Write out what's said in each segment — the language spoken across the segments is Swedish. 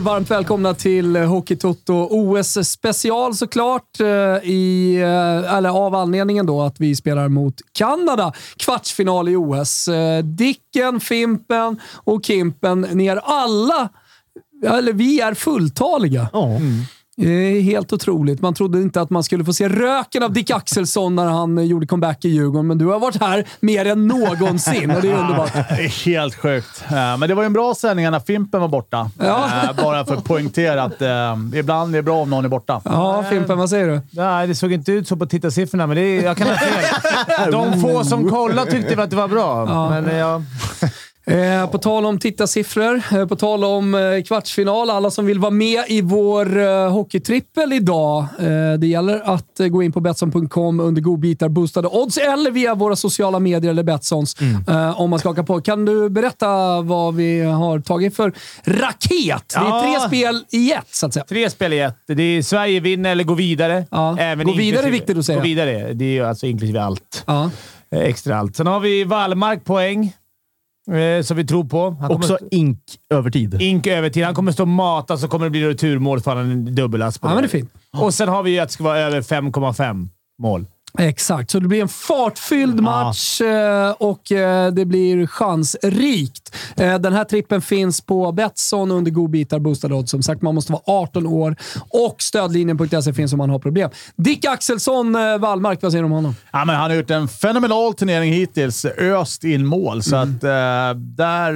på. Varmt välkomna till eh, Hockeytoto OS special såklart. Eh, I, eh, eller av anledningen då att vi spelar mot Kanada. Kvartsfinal i OS. Dicken, Fimpen och Kimpen, ni är alla, eller vi är fulltaliga. Mm. Det är helt otroligt. Man trodde inte att man skulle få se röken av Dick Axelsson när han eh, gjorde comeback i Djurgården, men du har varit här mer än någonsin och det är underbart. Det är helt sjukt. Men det var ju en bra sändning när Fimpen var borta. Ja. Eh, Bara för att poängtera att eh, ibland är det bra om någon är borta. Ja, Fimpen, vad säger du? Nej, det såg inte ut så på tittarsiffrorna, men det är, jag kan ha fel. De få som kollade tyckte att det var bra. Men eh, ja, Eh, på tal om tittarsiffror, eh, på tal om eh, kvartsfinal. Alla som vill vara med i vår eh, hockeytrippel idag. Eh, det gäller att eh, gå in på Betsson.com under godbitar, boostade odds eller via våra sociala medier eller Betssons eh, om man ska haka på. Kan du berätta vad vi har tagit för raket? Det är Ja. tre spel i ett, så att säga. tre spel i ett. Det är Sverige vinner eller går vidare. Ja. Även Gå vidare är viktigt att säga. Gå vidare. Det är alltså inklusive allt. Ja. Extra allt. Sen har vi Wallmark poäng, eh, som vi tror på. Han kommer Också stå- ink övertid. Ink övertid. Han kommer stå och mata, så kommer det bli returmål för han en dubbellast på ja, men det är fint. Och sen har vi ju att det ska vara över 5,5 mål. Exakt, så det blir en fartfylld match eh, och eh, det blir chansrikt. Eh, Den här trippen finns på Betsson under godbitar boostade odds. Som sagt, man måste vara 18 år och stödlinjen.se finns om man har problem. Dick Axelsson, Wallmark, vad säger du om honom? Ja, men han har gjort en fenomenal turnering hittills. Öst in mål, så Mm. att där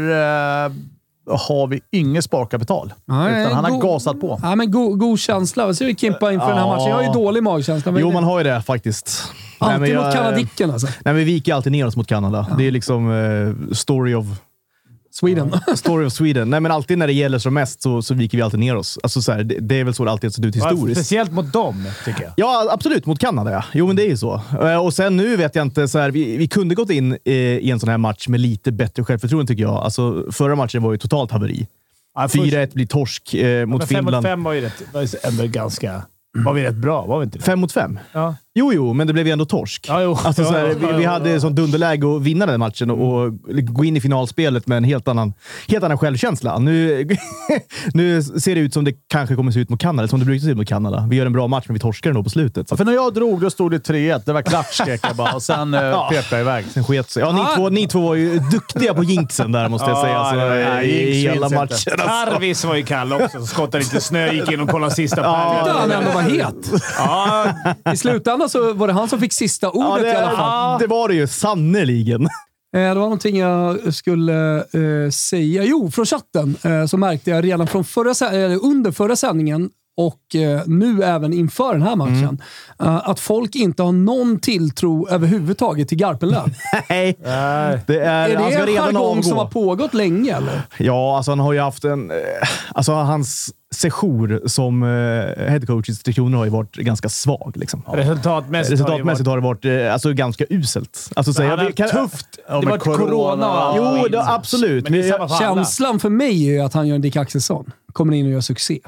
har vi inget sparkapital. Nej, utan han har gasat på. Ja, men god, god känsla. Vad säger du Kimpa inför den här Ja. matchen? Jag har ju dålig magkänsla. men Jo, man har ju det faktiskt. Nej, Alltid mot jag- kanadicken alltså. Nej, men vi viker alltid ner oss mot Kanada. Det är liksom eh, story of Sweden. Story of Sweden. Nej, men alltid när det gäller som mest så, så viker vi alltid ner oss. Alltså, så här, det, det är väl så det alltid har sett ut historiskt. Speciellt mot dem, tycker jag. Ja, absolut. Mot Kanada, ja. Jo, men det är ju så. Eh, Och sen nu vet jag inte. Så här, vi, vi kunde gått in eh, i en sån här match med lite bättre självförtroende, tycker jag. Alltså, förra matchen var ju totalt haveri. Ja, först- 4-1 blir torsk eh, mot Men fem mot Finland. fem var ju rätt, var ju ändå ganska... Var vi rätt bra? Var vi inte det? Fem mot fem? Ja. Jo, jo, men det blev ju ändå torsk. Ja, jo. Alltså, så här, Ja, ja, vi, vi ja, hade ja. sånt underläge att vinna den matchen och, och gå in i finalspelet med en helt annan, helt annan självkänsla. Nu, nu ser det ut som det kanske kommer se ut mot Kanada, som det brukar se ut mot Kanada. Vi gör en bra match, men vi torskar ändå på slutet. Så För när jag drog, då stod det 3-1. Det var klart, skrek jag bara. Och sen eh, pep jag iväg. Sen sket sig. Ja, ni, två, ni två var ju duktiga på jinxen där, måste jag säga. Ja, Alltså, det var- i, hela matchen. inte. Alltså. Tarvis var ju kall också. Skottade lite snö, gick in och kollade sista Tyckte han pärlan. ändå var het. Ja, I slutändan så var det han som fick sista Ja, ordet det, i alla fall. det var det ju. Sannerligen. Eh, Det var någonting jag skulle eh, säga. Jo, från chatten eh, så märkte jag redan från förra, under förra sändningen och eh, nu även inför den här matchen, eh, att folk inte har någon tilltro överhuvudtaget till Garpenlöv. Nej. Det är, är han det ska en jargong som har pågått länge eller? Ja, alltså han har ju haft en... Alltså hans sejour som eh, headcoach i Tre Kronor har ju varit ganska svag. Liksom. resultatmässigt, Resultatmässigt har det varit eh, alltså, ganska uselt. Alltså, så jag, har kan, tufft. Ja, det var corona, corona. och Jo, det, absolut. Men det. Känslan för mig är ju att han gör en Dick Axelsson. Kommer in och gör succé.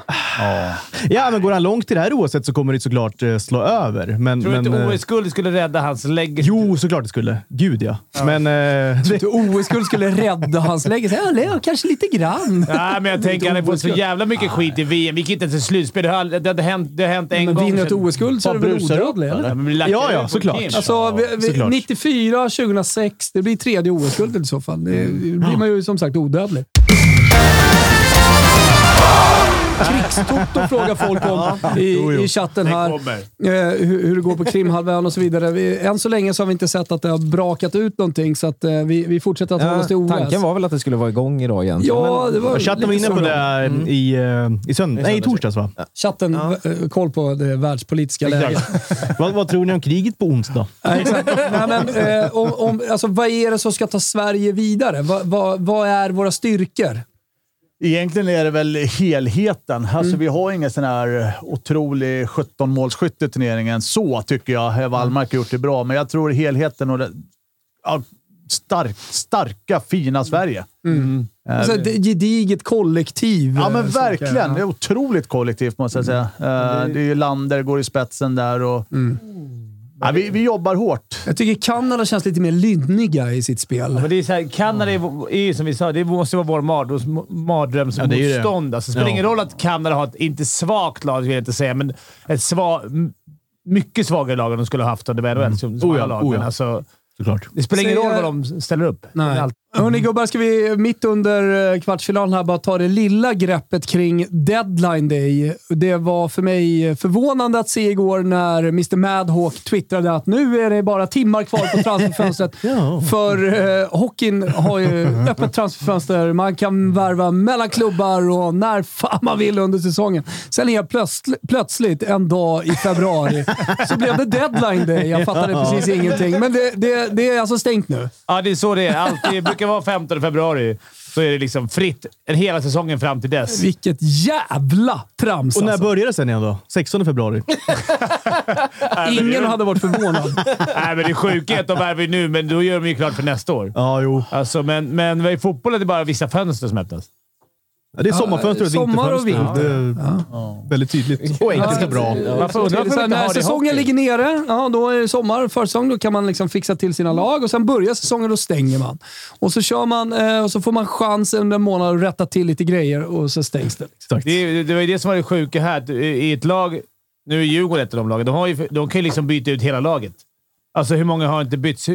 ja, men går han långt i det här oavsett så kommer det såklart eh, slå över. Men, Tror du men, inte eh, OS-guld skulle rädda hans legacy? Jo, såklart det skulle. Gud ja. Men... Eh, det, Att OS-guld skulle rädda hans läge. Ja, det- kanske lite grann. Nej, men jag tänker han har fått så jävla mycket skit i VM. Vi gick inte till slutspel. Det har, det hade hänt, det har hänt en Men gång. vinner ett OS-guld så är det väl odödlig, eller? Ja, men Ja, såklart. Alltså, vi, vi, såklart. 94, 2006. Det blir tredje OS-guldet i så fall. Det blir man ju som sagt odödlig. Krigstoto frågar folk om i, i chatten här. Eh, hur, hur det går på Krimhalvön och så vidare. Vi, än så länge så har vi inte sett att det har brakat ut någonting, så att, eh, vi, vi fortsätter att hålla oss till OS. tanken var väl att det skulle vara igång idag egentligen. Ja, men- det var chatten var inne på det i, eh, i, sönd- nej, i torsdags, va? Chatten, eh, koll på det världspolitiska läget. vad, vad tror ni om kriget på onsdag? Ja. Nej, men, eh, om, om, alltså, vad är det som ska ta Sverige vidare? Vad, vad, vad är våra styrkor? Egentligen är det väl helheten. Alltså, Vi har ingen sån här otrolig 17-målsskytt i turneringen. Så tycker jag Wallmark har gjort det bra, men jag tror helheten och det, ja, stark, starka, fina Sverige. Eh, Alltså, ett gediget kollektiv. Ja, eh, men som verkligen. kan- Det är otroligt kollektivt måste jag säga. Eh, det är ju Lander går i spetsen där och Ja, vi, vi jobbar hårt. Jag tycker Kanada känns lite mer lynniga i sitt spel. Men det är så här, Kanada är, är ju som vi sa, det måste vara vår mardröms- mardrömsmotstånd. Alltså, det spelar ingen roll att Kanada har ett, inte svagt lag, vill jag inte säga, men ett sva, m- mycket svagare lag än de skulle ha haft under NHL. Som, som Oh ja, lag. oh ja. Alltså, Såklart. det spelar ingen roll vad de ställer upp. Nej. Hörni gubbar, ska vi mitt under eh, kvartsfinalen här bara ta det lilla greppet kring deadline day. Det var för mig förvånande att se igår när Mr Madhawk twittrade att nu är det bara timmar kvar på transferfönstret. För eh, hockeyn har ju öppet transferfönster. Man kan värva mellan klubbar och när fan man vill under säsongen. Sen helt plötsl- plötsligt en dag i februari så blev det deadline day. Jag fattade precis ingenting. Men det, det, det är alltså stängt nu. Ja, det är så det är. Alltid, brukar vara 15 februari. Så är det liksom fritt en hela säsongen fram till dess. Vilket jävla trams Och när alltså. börjar det sen igen då? 16 februari? Ingen hade varit förvånad. Nej, men det sjuka är att de värvar ju nu, men då gör de ju klart för nästa år. Ja, jo. Alltså, men, men i fotboll är det bara vissa fönster som öppnas. Ja, det är sommarfönster och sommar och vinterfönster. vinter. Det är väldigt tydligt. Och enkelt och bra. Varför undrar varför när säsongen ligger nere, ja, då är det sommar, försäsong. Då kan man liksom fixa till sina lag och sen börjar säsongen, då stänger man. Och så kör man eh, och så får man chans under en månad att rätta till lite grejer och så stängs det. Liksom. Det, är- det var ju det som var det sjuka här. I ett lag... Nu är Djurgården ett av de lagen. De, har ju, de kan ju liksom byta ut hela laget. Alltså hur många har inte bytts?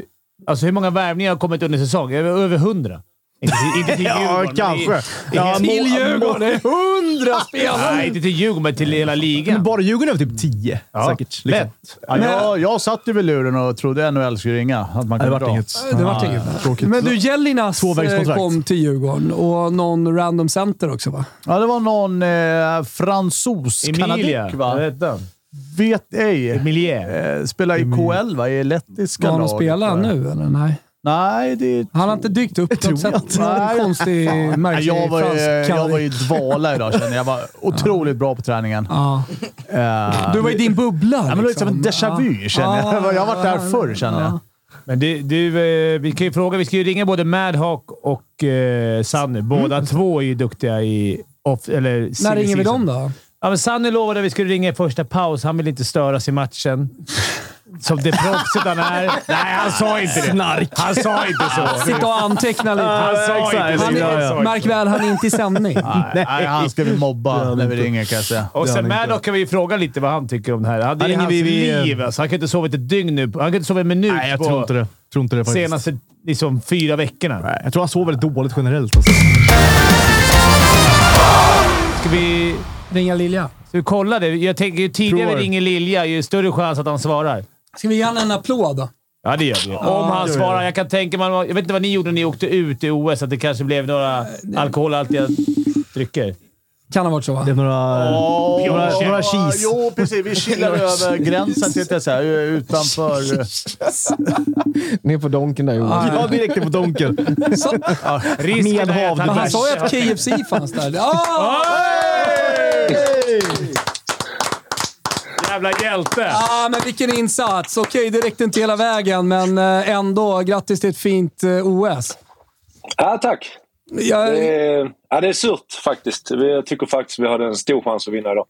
Alltså hur många värvningar har kommit under säsong? Över hundra. Inte till, inte till Ja, Djurgården. men kanske. i- Ja, Till Djurgården! Hundra spelare! Nej, inte till Djurgården, men till hela ligan. Bara Djurgården är typ 10 Ja, säkert. Liksom. Lätt. Ja, jag, jag satt ju vid luren och trodde NHL skulle ringa. Att man det vart inget. Det vart inget. Tråkigt. Men du, Jellinas eh, kom till Djurgården och någon random center också va? Ja, det var någon eh, fransos, Emilia. kanadik va? Han? Vet ej. Emilie. Eh, spelar i KL va? I lettiska han laget, spelar va? nu eller nej? Nej, det Han har inte dykt upp på något sätt. Någon Nej. konstig, märklig jag, var, fransk ju- jag var i dvala idag känner jag. Jag var otroligt bra på träningen. Eh, Du var i din bubbla. Ja, men det var liksom. en déjà vu, känner jag. Ja. Jag har varit där förr, känner jag. Men du, du, eh, vi kan ju fråga. Vi ska ju ringa både Madhawk och eh, Sanny. Båda två är ju duktiga i... Off, eller Mm. När ringer vi dem då? Ja, men Sanny lovade att vi skulle ringa i första paus. Han vill inte störas i matchen. Som det proffset han är. Nej, han sa inte det. Snark. Han sa inte så. Sitta och anteckna lite. Han sa inte Han så. Ja, ja. är, märk väl, han är inte i sändning. Nej, han ska vi mobba när vi ringer kan jag säga. Och sen han. Maddock kan vi fråga lite vad han tycker om det här. Han, det är ringer hans vi vid- liv. Alltså. Han kan inte sova ett dygn nu. Han kan inte sova en minut Nej, jag på tror inte det. Tror inte det faktiskt. senaste liksom, fyra veckorna. Nej, jag tror han sover väldigt dåligt generellt. Alltså. Ska vi, Ringa Lilja. ska vi kolla det? Jag tänker ju tidigare vi ringer Lilja, ju större chans att han svarar. Ska vi ge honom en applåd då? Ja, det gör vi. Om han svarar. Jag kan tänka mig... Jag vet inte vad ni gjorde när ni åkte ut i OS, att det kanske blev några alkoholhaltiga drycker. Kan ha varit så va? Det är några... Åh, Några- några cheese. Jo, precis. Vi chillade över gränsen, tänkte jag säga. Utanför... Ner på donken där Johan. Ja, direkt ner på donken. Risken Med är att men han sa ju att KFC fanns där. Ah! Jävla hjälte! Ah, men vilken insats! Okej, det räckte inte hela vägen, men eh, ändå. Grattis till ett fint eh, OS. Ja, tack. Jag, Det är, ja, det är surt faktiskt. Jag tycker faktiskt vi hade en stor chans att vinna idag.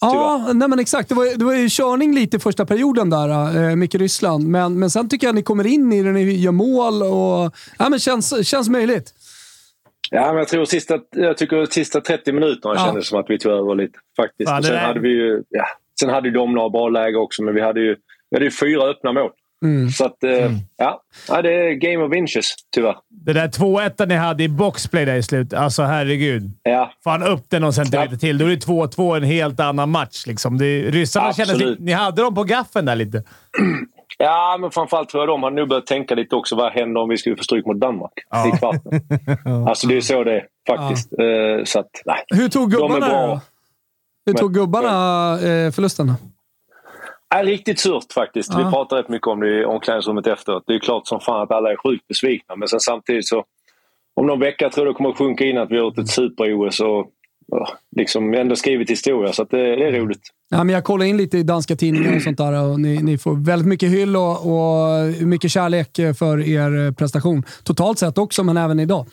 Ja, nej men exakt. Det var, det var ju körning lite i första perioden där, eh, mycket Ryssland. Men, men sen tycker jag ni kommer in i det, ni gör mål och... Ja, men känns, känns möjligt. Ja, men jag tror sista, jag tycker sista 30 minuterna Ja. kändes som att vi tog över lite. Faktiskt. Fan, och sen, hade vi ju, ja, sen hade ju de några bra läge också, men vi hade ju, vi hade ju fyra öppna mål. Mm. Så att, eh, ja. ja, det är game of inches, tyvärr. Det där 2-1 ni hade i boxplay där i slutet. Alltså herregud. Ja, Fan upp den någon centimeter Ja. till. Då är det 2-2 en helt annan match. Liksom. Det, ryssarna kändes Ni hade dem på gaffen där lite. ja men framförallt tror jag de hade nog börjat tänka lite också. Vad händer om vi skulle få stryk mot Danmark i kvarten? alltså det är så det är faktiskt. Eh, så att, nej. Hur tog De är gubbarna bra. Hur tog gubbarna eh, förlusten? Ja, riktigt surt faktiskt. Ja. Vi pratade rätt mycket om det i omklädningsrummet efteråt. Det är klart som fan att alla är sjukt besvikna. Men sen samtidigt så... Om någon vecka tror jag det kommer att sjunka in att vi har gjort ett super-OS och ja, liksom ändå skrivit historia. Så att det, det är roligt. Ja, men jag kollar in lite i danska tidningar och sånt där och ni, ni får väldigt mycket hyll och, och mycket kärlek för er eh, prestation. Totalt sett också, men även idag.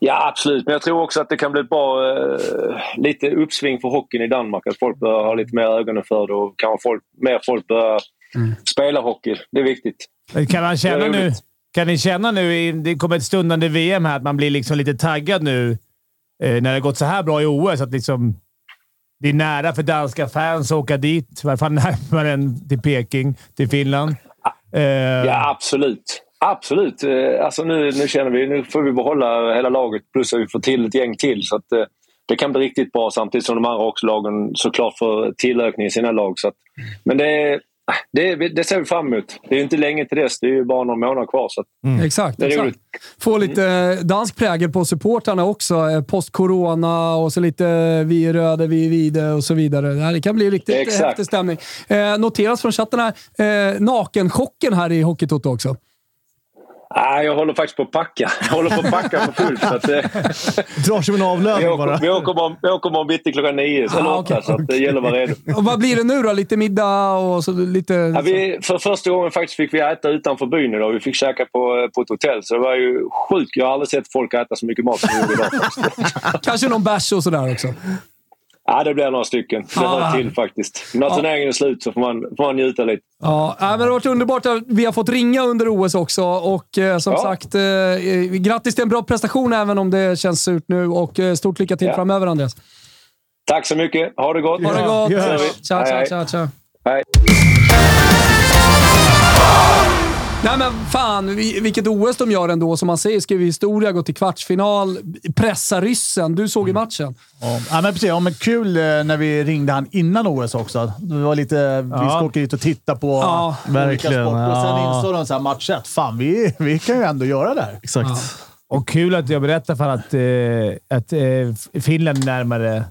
Ja, absolut. Men jag tror också att det kan bli ett bra eh, lite uppsving för hockeyn i Danmark. Att folk börjar ha lite mer ögonen för det och kanske folk, mer folk börjar spela hockey. Det är viktigt. Kan, man känna nu, kan ni känna nu, det kommer ett stundande VM här, att man blir liksom lite taggad nu eh, när det har gått så här bra i OS? Att liksom, det är nära för danska fans att åka dit. I alla fall närmare än till Peking, till Finland. Eh, Ja, absolut. Absolut. Eh, Alltså nu, nu känner vi nu får vi behålla hela laget plus att vi får till ett gäng till. Så att, eh, det kan bli riktigt bra samtidigt som de andra också lagen såklart får tillökning i sina lag. Så att, men det, det, det ser vi fram emot. Det är ju inte länge till dess. Det är ju bara några månader kvar. Så att, Exakt. det är exakt. roligt. Få lite eh, dansk prägel på supportrarna också. Post-corona och så lite vi är röda, vi är vide och så vidare. Det här Det kan bli riktigt Exakt. häftig stämning. Eh, noteras från chatten här, eh, nakenchocken här i Hockeytoto också. Ah, jag håller faktiskt på att packa. Jag håller på att packa för fullt. Så att, eh, Drar som en avlöning bara. vi, åker bara, vi åker bara bitti klockan nio, eller Ah, okej. Så att det gäller att vara redo. Och vad blir det nu då? Lite middag och så lite... Ja, vi, för första gången faktiskt fick vi äta utanför byn idag. Vi fick käka på, på ett hotell. Så det var ju sjukt. Jag har aldrig sett folk äta så mycket mat som vi gjorde idag. Kanske någon bärs och sådär också. Ja, det blir några stycken. Det Ah. hör till faktiskt. När turneringen är slut så får man, får man njuta lite. Ja, men det har varit underbart att vi har fått ringa under OS också och eh, som Ja. sagt, eh, grattis till en bra prestation även om det känns surt nu och eh, stort lycka till Ja. framöver Andreas. Tack så mycket. Ha det gott. Ha det gott! Ja. Tja, hej. tja, tja. Hej. Nej men fan, vi- vilket OS de gör ändå. Som man säger, skriver historia, går till kvartsfinal, pressa ryssen. Du såg ju matchen. Ja, ja, men precis. Ja, men kul eh, när vi ringde han innan OS också. Det var lite, Vi ska åka dit och titta på Ja, olika verkligen. sporter. Och sen Ja. insåg de så här match ett. Fan, vi, vi kan ju ändå göra det här. Exakt. Och kul att jag berättar för att, eh, att eh, Finland är närmare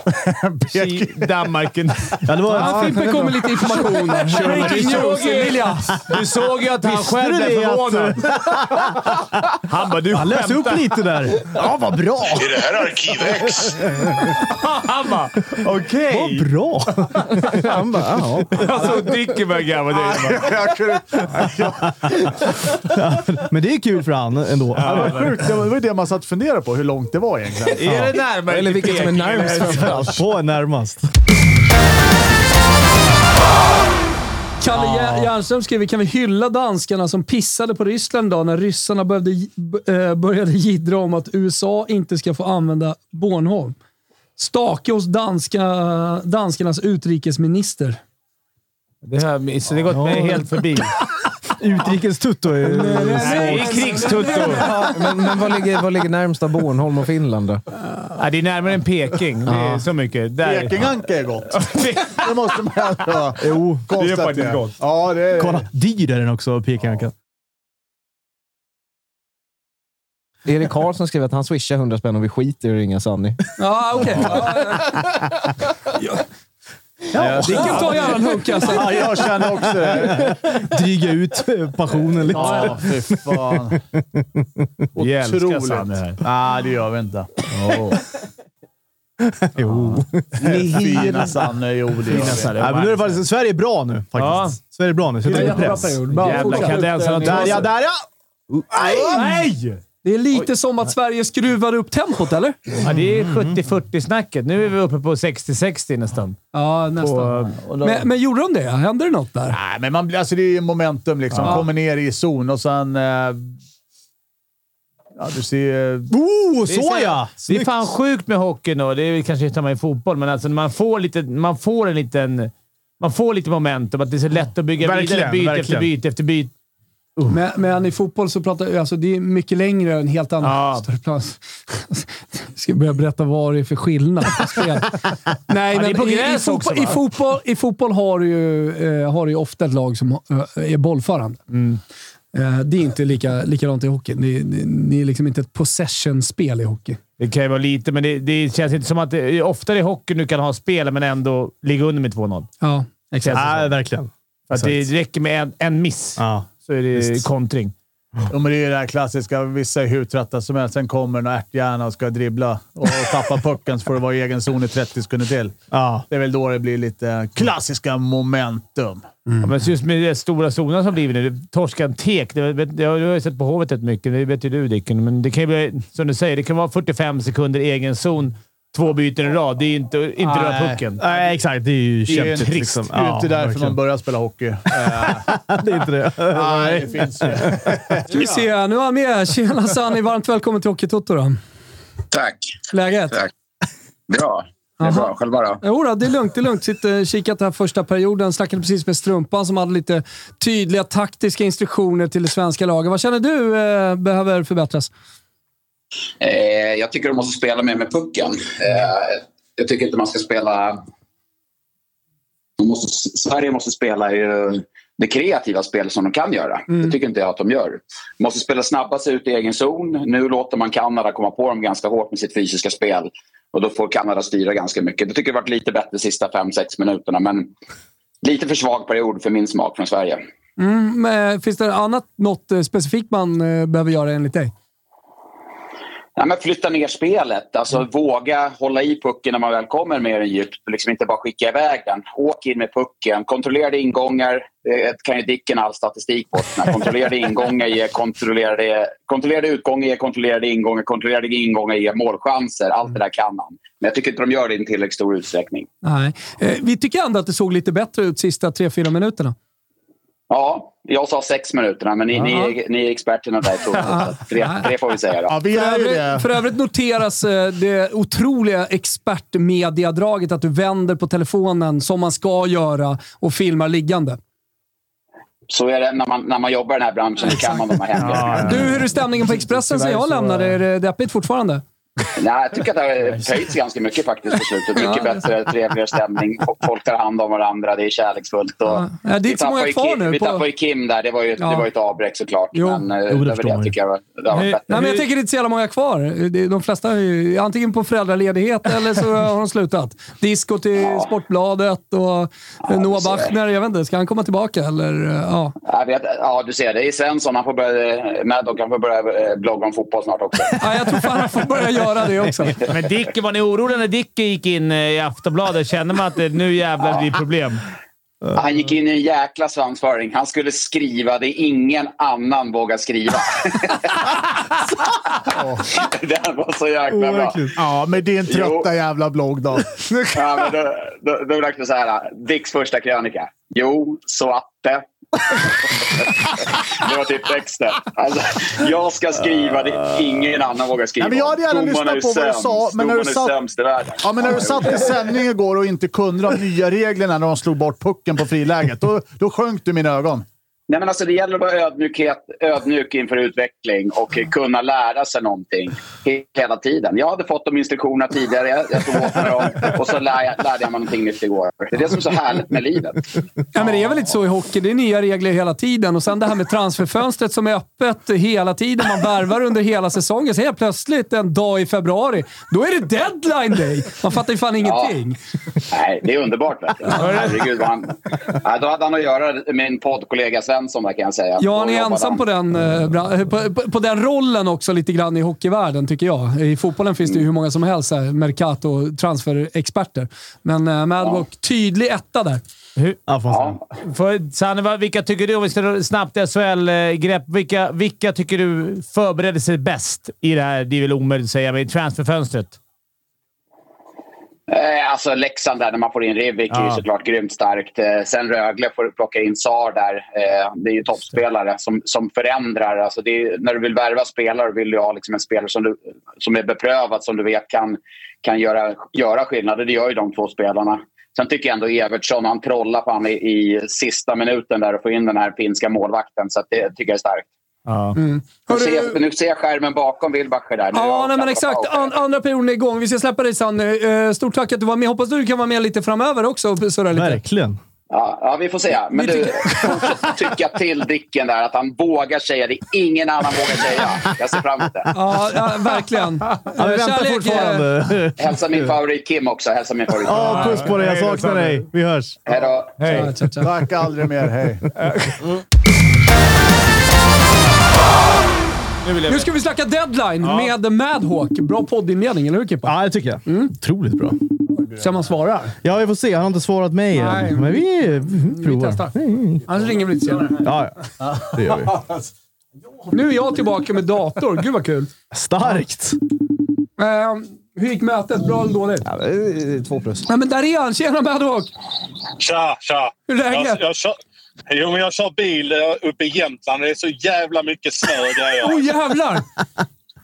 Danmark. än- Ja, det var, Ja, Fimpen kom med lite information. där. Breaking news, Emilia. Du såg ju att han Visste själv blev förvånad. Han bara, du han läste upp lite där. Ja, vad bra! Är det här Arkiv X? Han bara, okej. Vad bra! Han bara, ja. Alltså, Dicken började garva. Det Men det är kul för han ändå. Ja, det var sjukt. Det man satt och funderade på, hur långt det var egentligen. Är det närmare Eller vilket som är närmast framförallt. På närmast. Kalle Jär- Järnström skriver, kan vi hylla danskarna som pissade på Ryssland idag när ryssarna började, eh, började jiddra om att USA inte ska få använda Bornholm? Stake hos danska, danskarnas utrikesminister. Det har jag gått mig helt förbi. Utrikestutto är ju... Nej, det är krigstutto. Men men vad, ligger, vad ligger närmst av Bornholm och Finland då? Ja, det är närmare än Peking. Det är så mycket. Där. Pekinganka är gott. Det måste man ändå Jo. konstatera. faktiskt gott. Ja, det är... Kolla, dyr är den också, pekanka. Erik Karlsson skriver att han swishar 100 spänn och vi skiter i att ringa Sanni. Ja, okej. Ja, Dicken tar gärna en hunk alltså. Ja, jag känner också det. Dryga ut passionen lite. Ja, fy fan. Vi älskar Otroligt. Sanne här. Nej, det gör vi inte. Jo. Fina Sanne. Jo, det gör vi. Sanne. Nej, men nu är det faktiskt, Sverige är bra nu faktiskt. Sverige är bra nu. Så jag Jättebra press. Jävla kadens. Där ja, där ja! Nej! Det är lite som att Sverige skruvar upp tempot, eller? Ja, det är 70-40 snacket. Nu är vi uppe på 60-60 nästan. Ja, nästan. Och, Men, men gjorde de det? Hände det något där? Nej, men man, alltså det är ju momentum liksom. Ja. Kommer ner i zon och sen... Eh, ja, du ser... Oh, så ja! det är fan sjukt med hockeyn och det är kanske samma i fotboll, men alltså man får, lite, man får en liten... Man får lite momentum, att det är så lätt att bygga Verkligen, vidare. Byte efter byte efter byte. Men, men i fotboll så pratar alltså det är mycket längre än helt annan Ja. större plan. Jag ska börja berätta vad det är för skillnad på spel. Nej, Ja, men i, i, fotboll, i, fotboll, i fotboll har du ju, eh, har du ju ofta ett lag som eh, är bollförande. Mm. Eh, det är inte lika, likadant i hockey. Det, det, det är liksom inte ett possession-spel i hockey. Det kan ju vara lite, men det, det känns inte som att det, oftare i hockey du kan ha spel, men ändå ligga under med 2-0. Ja, exakt. Nej, verkligen. För att det räcker med en, en miss, Ja. Så är det Visst. kontring. Ja, men det är ju det här klassiska. Vissa är hur trötta som helst. Sen kommer en ärthjärna och ska dribbla och tappa pucken så får det vara i egen zon i 30 sekunder till. Ja. Det är väl då det blir lite klassiska momentum. Ja, men just med de stora zonerna som blivit nu. Torskan tek. Det, det, det har jag sett på Hovet rätt mycket. Det vet ju du Dicken. Men det kan ju bli, som du säger, det kan vara 45 sekunder egen zon. Två byten i rad. Det är inte, inte röra Nej. pucken. Nej, exakt. Det är ju Det är ju kämpigt. Liksom. Det är ju inte därför verkligen. man börjar spela hockey. Eh, Det är inte det. Nej, det finns ju. Ska vi se, nu är han med. Tjena Sanni, varmt välkommen till Hockeytoto då. Tack. Läget? Tack. Bra. Det är Aha. bra. Själva då? Jo då, det är lugnt. Det är lugnt. Sitter kikat här första perioden. Snackade precis med Strumpan som hade lite tydliga taktiska instruktioner till det svenska laget. Vad känner du eh, behöver förbättras? Eh, jag tycker de måste spela mer med pucken. Eh, jag tycker inte man ska spela... Måste, Sverige måste spela ju det kreativa spel som de kan göra. Det tycker inte jag att de gör. De måste spela snabbast ut i egen zon. Nu låter man Kanada komma på dem ganska hårt med sitt fysiska spel. Och då får Kanada styra ganska mycket. Jag tycker det har varit lite bättre de sista 5-6 minuterna. Men lite för svag period för min smak från Sverige. Mm, finns det annat, något eh, specifikt man eh, behöver göra enligt dig? Ja, men flytta ner spelet. Alltså, Våga hålla i pucken när man väl kommer mer än djupt. Liksom inte bara skicka iväg den. Åk in med pucken. Kontrollerade ingångar. Det kan ju Dicken all statistik på. Kontrollerade ingångar ger kontrollerade, kontrollerade utgångar ger kontrollerade ingångar. Kontrollerade ingångar ger målchanser. Allt det där kan han. Men jag tycker inte de gör det i en tillräckligt stor utsträckning. Nej. Eh, vi tycker ändå att det såg lite bättre ut sista 3-4 minuterna. Ja, jag sa sex minuterna, men ni, ni, är- ni är experterna där. Tre, tre får vi säga då. Ja, vi För övrigt, det. för övrigt noteras eh, det otroliga expertmediadraget att du vänder på telefonen som man ska göra och filmar liggande. Så är det när man, när man jobbar i den här branschen. Då kan man de här hemligheterna. Du, hur är stämningen på Expressen sen jag lämnade? Är det deppigt fortfarande? Nej, jag tycker att det har höjts ganska mycket faktiskt på slutet. Mycket bättre, trevligare stämning. Folk tar hand om varandra, det är kärleksfullt. Och Ja, det är vi inte så många kvar Kim, nu Vi på- tappade ju Kim där. Det var ju, Ja. det var ju ett avbräck såklart. Jo. Men eh, Jo, det det man ju. tycker jag det har varit bättre. Nej, men jag tänker det är inte så jävla många kvar. Det- De flesta är ju antingen på föräldraledighet eller så har de slutat. Disco till Sportbladet och Noah är det. Bachner. Jag vet inte, ska han komma tillbaka eller? eh, Ja. Jag vet, ja, du ser. Det är Svensson. Han får börja, Maddock han får börja eh, blogga om fotboll snart också. ja, jag tror fan han får börja göra det också. Men Dick, var ni oroliga när Dick gick in eh, i Aftonbladet? Kände man att det, nu jävlar blir problem? Han gick in i en jäkla svansföring. Han skulle skriva det ingen annan vågar skriva. det var så jäkla bra. Ja, med din trötta Jo. jävla blogg då. Ja, men då, då, då det så här. Dicks första krönika. Jo, så att det. Det var typ texten. Alltså, jag ska skriva det ingen annan vågar skriva. Nej, men jag hade gärna lyssnat på vad du sa, men när du satt- sämst i världen. Ja, men när du satt i sändning igår och inte kunde de nya reglerna när de slog bort pucken på friläget, då, då sjönk du i mina ögon. Nej, men alltså, det gäller att vara ödmjukhet, ödmjuk inför utveckling och kunna lära sig någonting he- hela tiden. Jag hade fått de instruktionerna tidigare, jag tog åt mig dem och så lär jag, lärde jag mig någonting nytt igår. Det är det som är så härligt med livet. Ja, men det är väl lite så i hockey. Det är nya regler hela tiden. Och sen det här med transferfönstret som är öppet hela tiden. Man värvar under hela säsongen. Så helt plötsligt en dag i februari, då är det deadline day! Man fattar ju fan ingenting. Nej, det är underbart. Vet du. Herregud, han, ja, då hade han att göra med min poddkollega Svensson, kan jag säga. Ja, han är ensam på den, eh, bra- på, på, på den rollen också lite grann i hockeyvärlden, tycker jag. I fotbollen finns det ju hur många som helst, här, Mercato transferexperter. Men uh, Madbock, tydlig etta där. Ja, säga. Ja. För, Sanne, vilka tycker du, om vi ska snabbt i SHL-grepp, vilka, vilka tycker du förbereder sig bäst i det här, det är väl omöjligt att säga, men i transferfönstret? Eh, alltså Leksand där, när man får in Rivik, är ju Ja. såklart grymt starkt. Eh, sen Rögle får plocka in Sar där. Eh, det är ju toppspelare som, som förändrar. Alltså är, när du vill värva spelare vill du ha liksom en spelare som, du, som är beprövad, som du vet kan, kan göra, göra skillnad. Det gör ju de två spelarna. Sen tycker jag ändå Evertsson, han trollar på han i, i sista minuten där och får in den här finska målvakten. Så det tycker jag är starkt. Ja. Nu Hörru- ser, nu ser jag skärmen bakom Wilbacher där. Nu Ja, nej, men exakt. An andra perioden är igång. Vi ska släppa dig Sanne. Eh, Stort tack att du var med. Hoppas du kan vara med lite framöver också och surra lite. Verkligen. Ja, ja, vi får se. Men du, tycka till Dicken där att han vågar säga det ingen annan vågar säga. Jag ser fram emot det. Ja, ja verkligen. Ja, vi väntar Kärlek, fortfarande. Hälsa min favorit Kim också. Hälsa min favorit Kim. Ja, puss på dig. Jag saknar dig. Vi hörs. Hej då. Hej. Tack, aldrig mer. Hej. Nu vill jag Nu ska vi snacka deadline med Madhawk. Bra poddinledning, eller hur Kippa? Ja, det tycker jag. Otroligt bra. Så man svarar. Ja, vi får se. Han har inte svarat mig Nej. än. Men vi, vi Vi provar. testar. Annars ringer vi lite senare. Ja, ja. Det gör vi. Nu är jag tillbaka med dator. Gud vad kul. Starkt! Eh, Hur gick mötet? Bra eller dåligt? Ja, eh, två plus. Nej, men där är han! Tjena Maddock! Tja, tja. Hur är läget? Jag, jag, jo, men jag kör bil eh, uppe i Jämtland. Det är så jävla mycket snö och grejer. Åh oh, jävlar!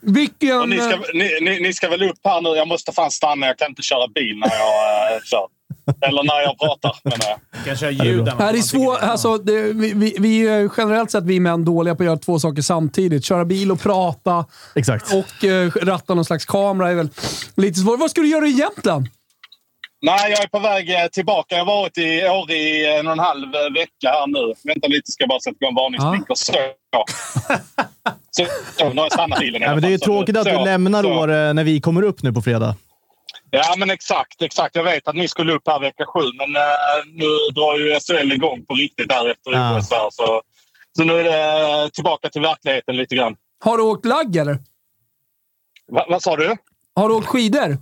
Vilken... Och ni, ska, ni, ni, ni ska väl upp här nu? Jag måste fan stanna. Jag kan inte köra bil när jag äh, kör. Eller när jag pratar, menar jag. kan köra ljuden. Det här är svår, alltså, det, vi, vi, vi är generellt sett vi män dåliga på att göra två saker samtidigt. Köra bil och prata. Exakt. Och eh, ratta någon slags kamera är väl lite svårt. Vad ska du göra i Jämtland? Nej, jag är på väg eh, tillbaka. Jag har varit i år i en och en halv eh, vecka här nu. Vänta lite, ska jag bara sätta igång varningsblinkers. Så. Så, så, nu har jag stannat bilen Ja, men det är ju tråkigt att du så, lämnar så. Åre när vi kommer upp nu på fredag. Ja, men exakt. exakt. Jag vet att ni skulle upp här vecka sju, men eh, nu drar ju SHL igång på riktigt här efter Ja. OS. här, Så, så nu är det tillbaka till verkligheten lite grann. Har du åkt lagg eller? Va, vad sa du? Har du åkt skidor?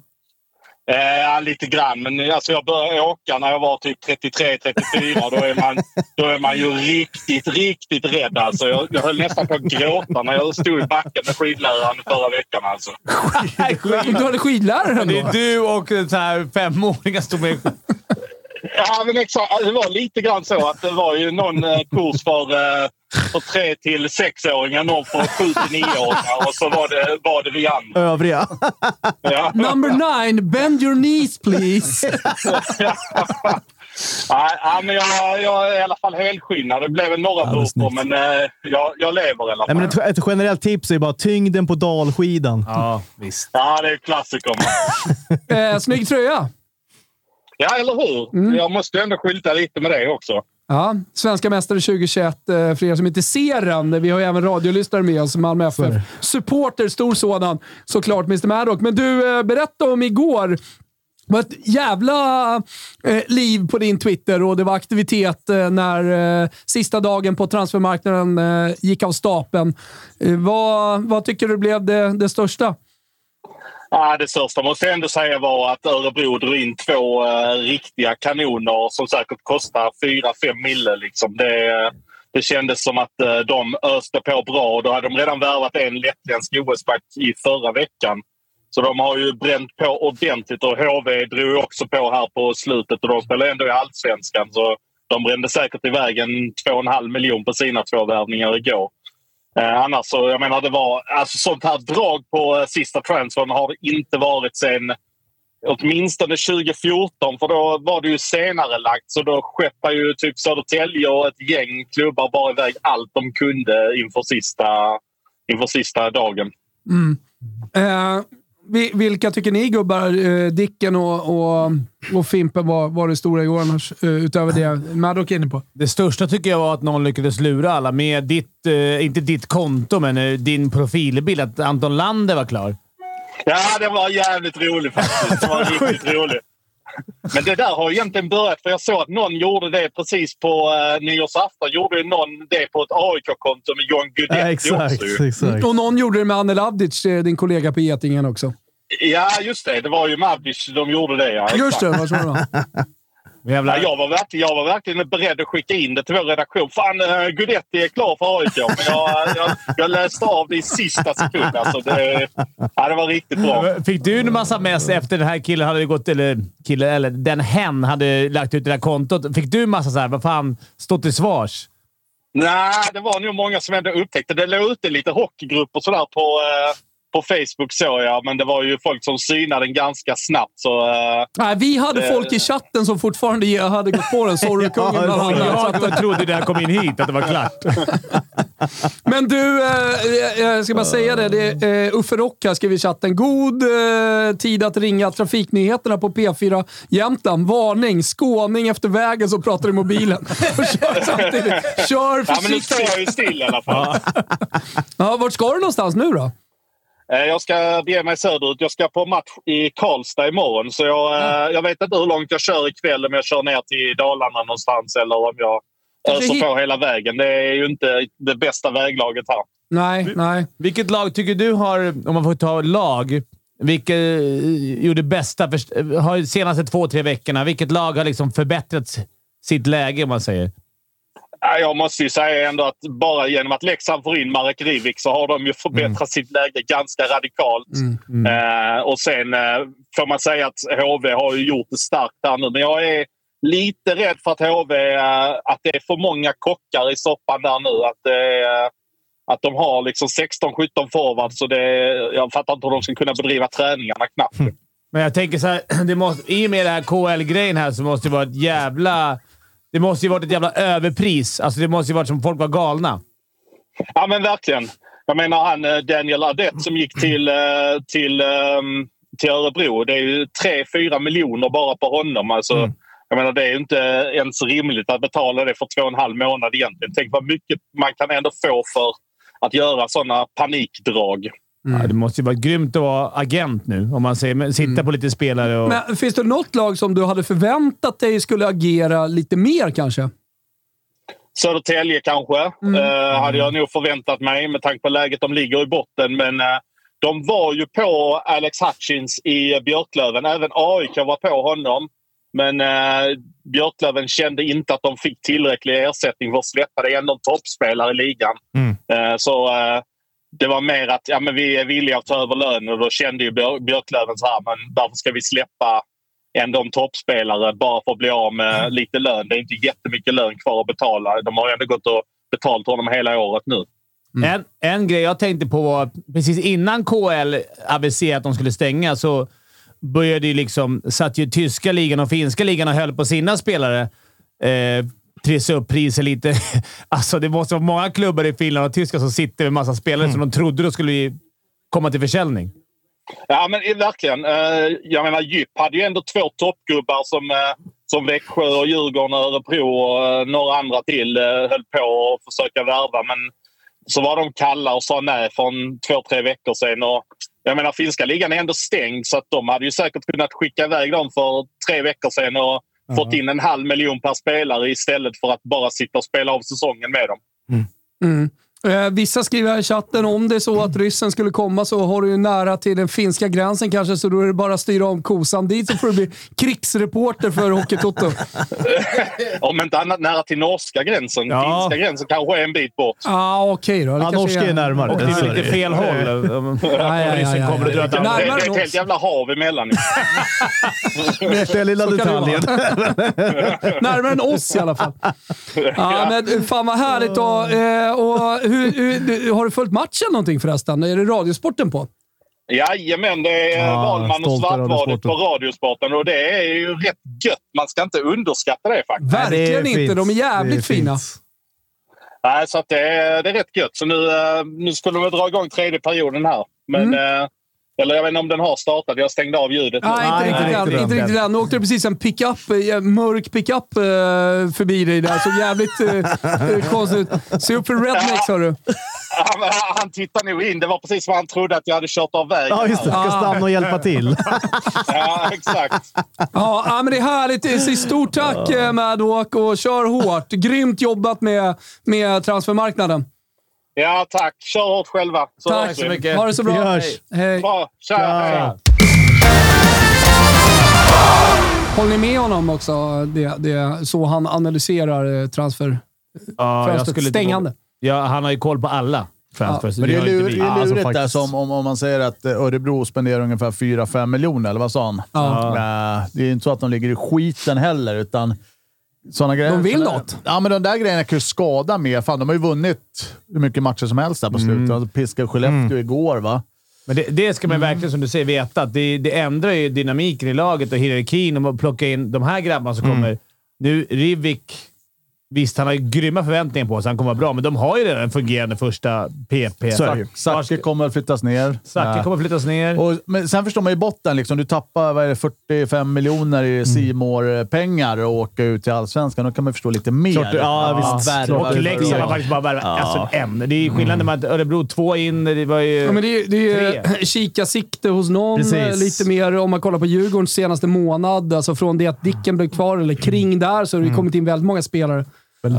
Eh, ja, lite grann. Men alltså, jag började åka när jag var typ 33-34. Då, är man, då är man ju riktigt, riktigt rädd. Alltså, jag, jag höll nästan på att gråta när jag stod i backen med skidläraren förra veckan. Alltså. Du hade skidlärare Det ändå? är du och här femåringar som är... Ja, men exakt. Det var lite grann så att det var ju någon eh, kurs för, eh, för 3 till 6-åringar, någon för 7 till 9-åringar och så var det, var det vi andra. Övriga. Ja. Number nine, bend your knees please. Nej, nej, men jag, jag är i alla fall helskinnad. Det blev Ja, det är burpor, men eh, jag, jag lever i alla fall. Men ett, ett generellt tips är bara tyngden på dalskidan. Ja, visst. Ja, det är klassiker. Eh, snygg tröja. Ja, eller hur? Jag måste ju ändå skylta lite med det också. Ja, svenska mästare 2021. Eh, för er som inte ser den, vi har ju även radiolyssnare med oss, Malmö FF. Supporter, stor sådan. Såklart Mr Maddock. Men du, eh, berätta om igår. Det var ett jävla eh, liv på din Twitter och det var aktivitet eh, när eh, sista dagen på transfermarknaden eh, gick av stapeln. Eh, vad, vad tycker du blev det, det största? Ja, det största måste jag ändå säga var att Örebro drog in två eh, riktiga kanoner som säkert kostar 4-5 mille. Liksom. Det, det kändes som att eh, de öste på bra då hade de redan värvat en lettländsk OS-back i förra veckan. Så de har ju bränt på ordentligt och HV drog ju också på här på slutet och de spelar ändå i allsvenskan. Så de brände säkert iväg en 2,5 miljon på sina två värvningar igår. Eh, annars så, jag menar det var, alltså sånt här drag på eh, sista transfern har det inte varit sen åtminstone 2014 för då var det ju senare lagt så då skeppade ju typ Södertälje och ett gäng klubbar bara iväg allt de kunde inför sista, inför sista dagen. Mm. Eh, vilka tycker ni gubbar, eh, Dicken och, och, och Fimpen, var, var det stora igår annars? Eh, utöver det Maddock är inne på. Det största tycker jag var att någon lyckades lura alla med ditt, eh, inte ditt konto, men eh, din profilbild. Att Anton Lander var klar. Ja, det var jävligt roligt faktiskt. Det var riktigt roligt. Men det där har egentligen börjat, för jag såg att någon gjorde det precis på uh, nyårsafton. Gjorde ju någon det på ett AIK-konto med John Ja, Guidetti exakt, också. exakt. Och någon gjorde det med Anel Avdic, eh, din kollega på Getingen också. Ja, just det. Det var ju Mavdic de gjorde det. Ja, Just det, vad så det var. Jävlar. Ja, jag, var verkligen, jag var verkligen beredd att skicka in det till vår redaktion. Fan, uh, Guidetti är klar för AIK. Men jag, jag, jag läste av det i sista sekund. Alltså, det, ja, det var riktigt bra. Fick du en massa mess efter den här killen hade gått, eller kille, eller den hen hade lagt ut det där kontot? Fick du en massa så här, vad fan, stå till svars? Nej, det var nog många som ändå upptäckte. Det låg ute lite hockeygrupper sådär på, eh, på Facebook såg jag. Men det var ju folk som synade den ganska snabbt. Så, eh, Nej, vi hade Det- folk i chatten som fortfarande hade gått på den. Sorry-kungen bland annat. Så att- Jag trodde när jag kom in hit att det var klart. Men du, eh, jag ska bara säga det. det eh, Uffe Rock här skriver i chatten. God eh, tid att ringa Trafiknyheterna på P4 Jämtland. Varning! Skåning efter vägen som pratar i mobilen. Och kör samtidigt. Kör ja, men nu står försiktigt. jag ju still i alla fall. Ja, vart ska du någonstans nu då? Eh, Jag ska bege mig söderut. Jag ska på match i Karlstad imorgon. Så jag, eh, jag vet inte hur långt jag kör ikväll. Om jag kör ner till Dalarna någonstans eller om jag öser hit- på hela vägen. Det är ju inte det bästa väglaget här. Nej, nej. Vilket lag tycker du har, om man får ta lag, vilket eh, gjorde bästa för, har senaste två, tre veckorna? Vilket lag har liksom förbättrat sitt läge, om man säger? Ja, Jag måste ju säga ändå att bara genom att Leksand får in Marek Rivik så har de ju förbättrat sitt läge ganska radikalt. Eh, och sen eh, får man säga att HV har ju gjort det starkt här nu. Men jag är lite rädd för att HV, eh, att det är för många kockar i soppan där nu. Att, eh, att de har liksom 16-17 forwards. Så det, jag fattar inte hur de ska kunna bedriva träningarna knappt. Men jag tänker så här, det måste, i och med det här KL-grejen här så måste det vara ett jävla... Det måste ju varit ett jävla överpris. Alltså det måste ju varit som folk var galna. Ja, men verkligen. Jag menar han eh, Daniel Adett som gick till, eh, till, ehm, till Örebro. Det är ju 3-4 miljoner bara på honom. Alltså, Jag menar, det är ju inte ens rimligt att betala det för två och en halv månad egentligen. Tänk vad mycket man kan ändå få för att göra sådana panikdrag. Ja, det måste ju vara grymt att vara agent nu. Om man säger, men sitta på lite spelare och... Men finns det något lag som du hade förväntat dig skulle agera lite mer kanske? Södertälje kanske. Eh, hade jag nog förväntat mig med tanke på läget de ligger i botten. Men eh, de var ju på Alex Hutchins i Björklöven. Även AIK var på honom. Men eh, Björklöven kände inte att de fick tillräcklig ersättning för att släppa. Det är ändå en toppspelare i ligan. Eh, så eh, det var mer att ja, men vi är villiga att ta över lönen. Och då kände ju Björ- Björklöven så här, men varför ska vi släppa ändå en toppspelare bara för att bli av med lite lön? Det är inte jättemycket lön kvar att betala. De har ju ändå gått och betalt honom hela året nu. En, en grej jag tänkte på var precis innan KL aviserade att de skulle stänga så började ju liksom, satt ju tyska ligan och finska ligan och höll på sina spelare. Eh, trissa upp priser lite. alltså, det måste vara många klubbar i Finland och Tyskland som sitter med massa spelare som de trodde då skulle komma till försäljning. Ja, men verkligen. Eh, Jag menar, Djup hade ju ändå två toppgubbar som, eh, som Växjö, och Djurgården, och Örebro och eh, några andra till höll på att försöka värva. Men så var de kalla och sa nej för en två, tre veckor sedan. Och jag menar, finska ligan är ändå stängd så att de hade ju säkert kunnat skicka iväg dem för tre veckor sedan och fått in en halv miljon per spelare istället för att bara sitta och spela av säsongen med dem. Mm. Eh, vissa skriver här i chatten, om det är så att ryssen skulle komma så har du ju nära till den finska gränsen kanske, så då är det bara att styra om kosan dit så får du bli krigsreporter för Hockeytoto. Om inte annat nära till norska gränsen. Ja. Finska gränsen kanske är en bit bort. Ja, ah, okej då. Det Ja, norska är närmare. Och det är lite fel håll. Ryssen kommer och ett annat- Det, är ett helt jävla hav emellan. Det är lilla detaljen. Närmare än oss i alla fall. Ja, men fan vad härligt. då. Eh, och hur, hur, du- har du följt matchen någonting förresten? Är det Radiosporten på? Jajamän, det är Ja, Wahlman och Svartvadet på Radiosporten och det är ju rätt gött. Man ska inte underskatta det faktiskt. Verkligen det inte. fint. De är jävligt är fina. fint. Nej, så att det, är, det är rätt gött. Så nu, eh, nu skulle de dra igång tredje perioden här. Men, eh, eller jag vet inte om den har startat. Jag stängde av ljudet. nu. Nej, inte riktigt än. inte riktigt än. Nu åkte det precis en pickup, eh, mörk pickup eh, förbi dig där. Så jävligt eh, konstigt ut. Se upp för rednecks, hörru. Han, han tittar nog in. Det var precis som han trodde att jag hade kört av vägen. Ja, just det. här. Ska stanna och hjälpa till. Ja, exakt. Ja, ja, men det är härligt. Så Stort tack Madwalk och kör hårt. Grymt jobbat med, med transfermarknaden. Ja, tack. Kör hårt själva. Så Tack så mycket. Ha det så bra. Vi hörs. Hej. Bra. Tja, hej. Håller ni med honom också? Det, det, så han analyserar eh, transfer... Ja, stängande. Ja, han har ju koll på alla transfers. Men det är, har inte lur, vi. det är Alltså, lurigt där faktiskt. som om, om man säger att eh, Örebro spenderar ungefär 4-5 miljoner, eller vad sa han? Ja. Eh, Det är inte så att de ligger i skiten heller, utan såna grejer. De vill något. Ja, men de där grejerna kan ju skada mer. Fan, de har ju vunnit hur mycket matcher som helst där på slutet. De piskade Skellefteå igår, va? Men det, det ska man verkligen, som du säger, veta. Att det, det ändrar ju dynamiken i laget och hierarkin om att plocka in de här grabbarna som kommer. Nu, Rivik. Visst, han har ju grymma förväntningar på sig. Han kommer vara bra, men de har ju redan en fungerande första PP. Zacke kommer att flyttas ner. Zacke Eh, kommer flyttas ner. Och, men sen förstår man ju botten. Liksom, du tappar vad är det, 45 miljoner i C pengar och åka ut till Allsvenskan. Då kan man förstå lite mer. Klart, ja, visst. värva. och Leksand har faktiskt bara värvat alltså, en. Det är skillnad när man Örebro två in. Det var ju... Ja, men det är, det är Tre. kika-sikte hos någon. Precis. eh, Lite mer om man kollar på Djurgårdens senaste månad. Alltså från det att Dicken blev kvar, eller kring där, så har det kommit in väldigt många spelare.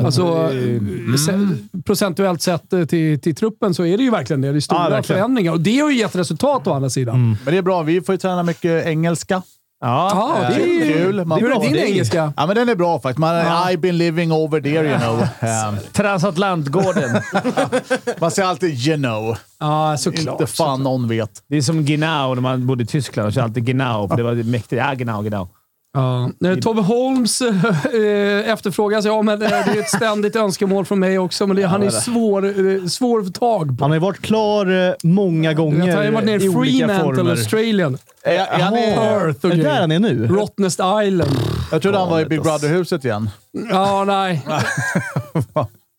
Alltså, eh, se- procentuellt sett eh, till, till truppen så är det ju verkligen det. Det är stora Ja, verkligen. förändringar och det har ju gett resultat å andra sidan. Men det är bra. Vi får ju träna mycket engelska. Ja, det är ju Kul. Man Hur är din det engelska? Ja, men den är bra faktiskt. Man, I've been living over there, you know. Um, Transatlantgården. man säger alltid you know. Ja, såklart. Inte fan någon vet. Det är som Genau när man bodde i Tyskland. och körde alltid Genau, för det var mäktigt. Ja, Genau, Genau. Ja. Eh, Tobbe Holmes eh, efterfrågas. Ja, men eh, det är ett ständigt önskemål från mig också, men det, han är svår, eh, svår att få tag på. Han har ju varit klar eh, många gånger Han har ju varit nere i olika Fremantle, former. Australien. Är, är han i, Perth och Är det där han är nu? Rottnest Island. jag trodde han var i Big Brother-huset igen. Ja, nej.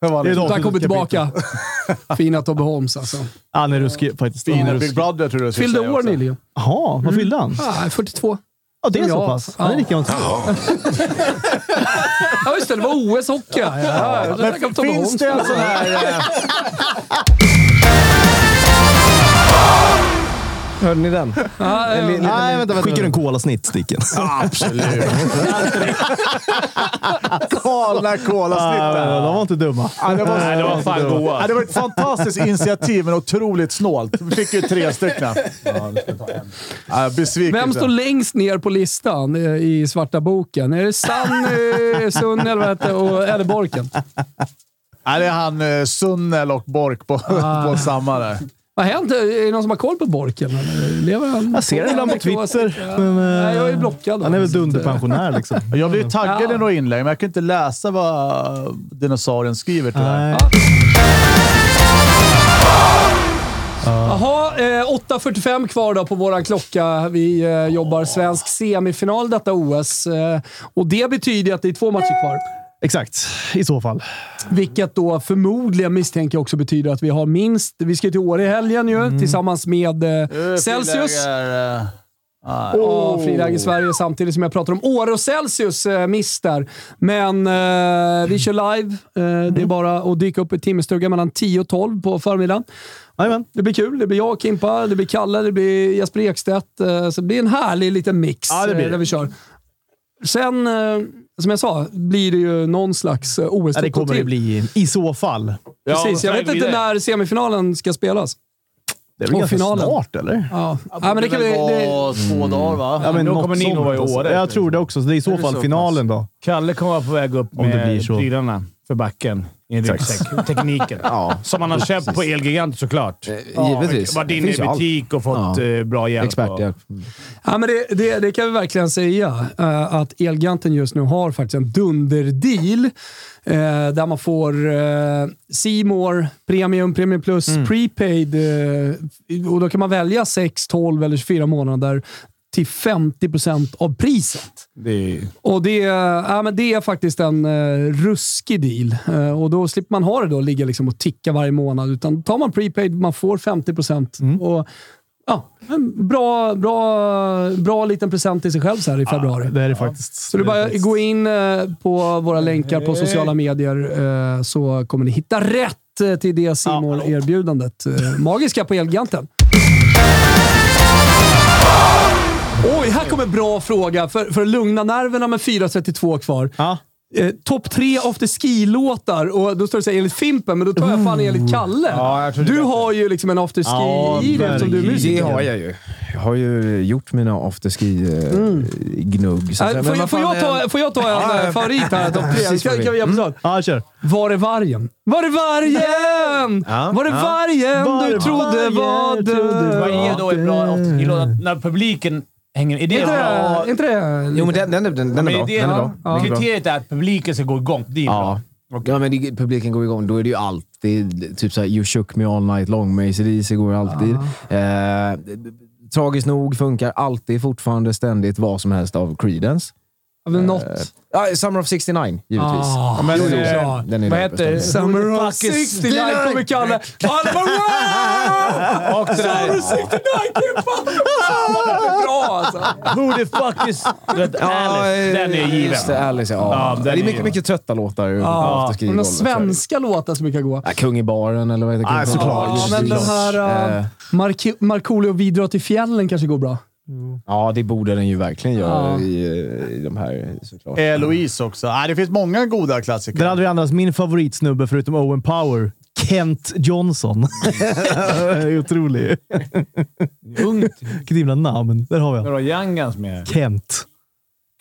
Det är de- Han kommer tillbaka. Fina Tobbe Holmes alltså. Han är ruskig faktiskt. Fina Big. Brother, tror jag du skulle Fyllde säga år också. nyligen. Jaha, vad fyllde han? Ah, 42. Ja, det är så pass. Han är Ja. lika gammalt som jag. Ja, just det. Det var OS-hockey. Ja, ja, snackade om Tobbe Finns det en sån här... Hörde ni den? Li- li- Nej, vänta, vänta. Skickar du en kolasnitt, Sticken? Absolut. Galna kolasnitt Ah, där. de var inte dumma. Ja, det, var, Nej, det var fan goa. Det var ett fantastiskt initiativ, men otroligt snålt. Vi fick ju tre stycken. Ja, besviken. Vem står längst ner på listan eh, i svarta boken? Är det Sanny, Sunn eller vad heter det, och eller Borken? Ja, det är han eh, Sunnel och Bork på, Ah. på samma där. Vad har hänt? Är det någon som har koll på Borken? Lever han? Jag ser det ibland på Twitter. Men, eh, Nej, jag är blockad. Han är väl dunderpensionär liksom. Jag blev taggad Ja. i några inlägg, men jag kan inte läsa vad dinosaurien skriver tyvärr. Jaha, eh, 8.45 kvar då på våran klocka. Vi eh, jobbar svensk semifinal detta OS. Eh, och det betyder att det är två matcher kvar. Exakt, i så fall. Vilket då förmodligen misstänker jag också betyder att vi har minst... Vi ska till Åre i helgen ju, tillsammans med eh, Celsius. Friläger, eh, ah, Ja, friläge i Sverige samtidigt som jag pratar om Åre och Celsius eh, miss där. Men eh, vi kör live. Eh, Det är bara att dyka upp i timmestugan mellan 10 och 12 på förmiddagen. Jajamän. Det blir kul. Det blir jag, Kimpa, det blir Kalle, det blir Jesper Ekstedt. eh, Så det blir en härlig liten mix Ja, det blir eh, det. där vi kör. Sen, eh, som jag sa, blir det ju någon slags eh, os Ja, det kommer det bli i så fall. Precis. Jag Ja, vet inte när semifinalen ska spelas. Det är väl ganska finalen. snart, eller? Ja, ja men det kan vi... Det, vara två dagar va? Ja, men då kommer Nino vara i. Åre. Jag tror det också. Så det är i så Är det fall så finalen då. Kalle kommer vara på väg upp Om det med blir så. prylarna för backen i en ryggsäck. Tekniken. Ja. Som han har köpt på Elgigant såklart. Givetvis. Varit Det inne i butik och fått Ja. eh, bra hjälp. Experthjälp. Ja, men det, det, det kan vi verkligen säga. eh, att Elgiganten just nu har faktiskt en dunderdeal. Uh, där man får uh, C-more, Premium, Premium Plus, prepaid. eh, och då kan man välja 6, 12 eller 24 månader till 50% av priset. Det är, Och det, ja, men det är faktiskt en uh, ruskig deal. Eh, och då slipper man ha det då ligga liksom och ticka varje månad. Utan tar man prepaid, man får 50%. Och, ja, en bra, bra, bra liten present till sig själv så här i februari. Det är det faktiskt. Så är bara gå in eh, på våra länkar på sociala medier så kommer ni hitta rätt till det simor erbjudandet Magiska på Elgiganten. Oj, här kommer en bra fråga för, för att lugna nerverna med 4.32 kvar. Ja. Eh, Topp tre after ski-låtar. Och då står det så här, enligt Fimpen, men då tar jag fan enligt Kalle. Ja, jag tror det du är har ju liksom en after Ja, i dig eftersom du är verkligen. musiker. Det har jag ju. Jag har ju gjort mina afterski-gnugg. så att säga. Äh, Men får, vad får, fan, jag ta, får jag ta en eh, favorit här? Topp tre? Precis, Ska, ska vi hjälpas åt? Ja, kör. Var är vargen? Var är vargen? Ja, Var är ja. vargen Var du är trodde vargen var trodde vad död? är då en bra afterski-låt? När publiken hänger... Är det inte bra? det... Inte det Jo, men den, den, den, den, Men är bra. det, Den är bra. ja. Kriteriet är att publiken ska gå igång. Det är Ja. bra. Ja, men det, publiken går igång. Då är det ju allt. Det är typ såhär You shook me all night long med AC/DC går alltid. Eh, tragiskt nog funkar alltid fortfarande ständigt vad som helst av Creedence. Har vi något? Ja, Summer of 69 givetvis. Ah, Men, jo, jo. eh, Ja. Den är vad heter. Summer of 69 kommer Kalle. Alla bara! Och det Summer där... of 69 Kimpa! Det är bra alltså. Who the fuck is... Vet, Alice, den är given. Just det, Alice, ja. Ja, den det är är mycket, mycket trötta låtar Ja, afterski-golvet. de svenska låtar som kan gå. Ja, Kung i baren eller vad heter Ja, såklart. Ja, men den här uh, Eh. Mark Markoolio Vi drar till fjällen kanske går bra. Ja, det borde den ju verkligen göra Ja. i, i de här såklart. Eloise också. Ah, det finns många goda Där klassiker. hade vi annars min favoritsnubbe förutom Owen Power. Kent Johnson. Otrolig. Ungt. Vilket himla namn. Där har vi Där honom. har Young Guns med. Kent.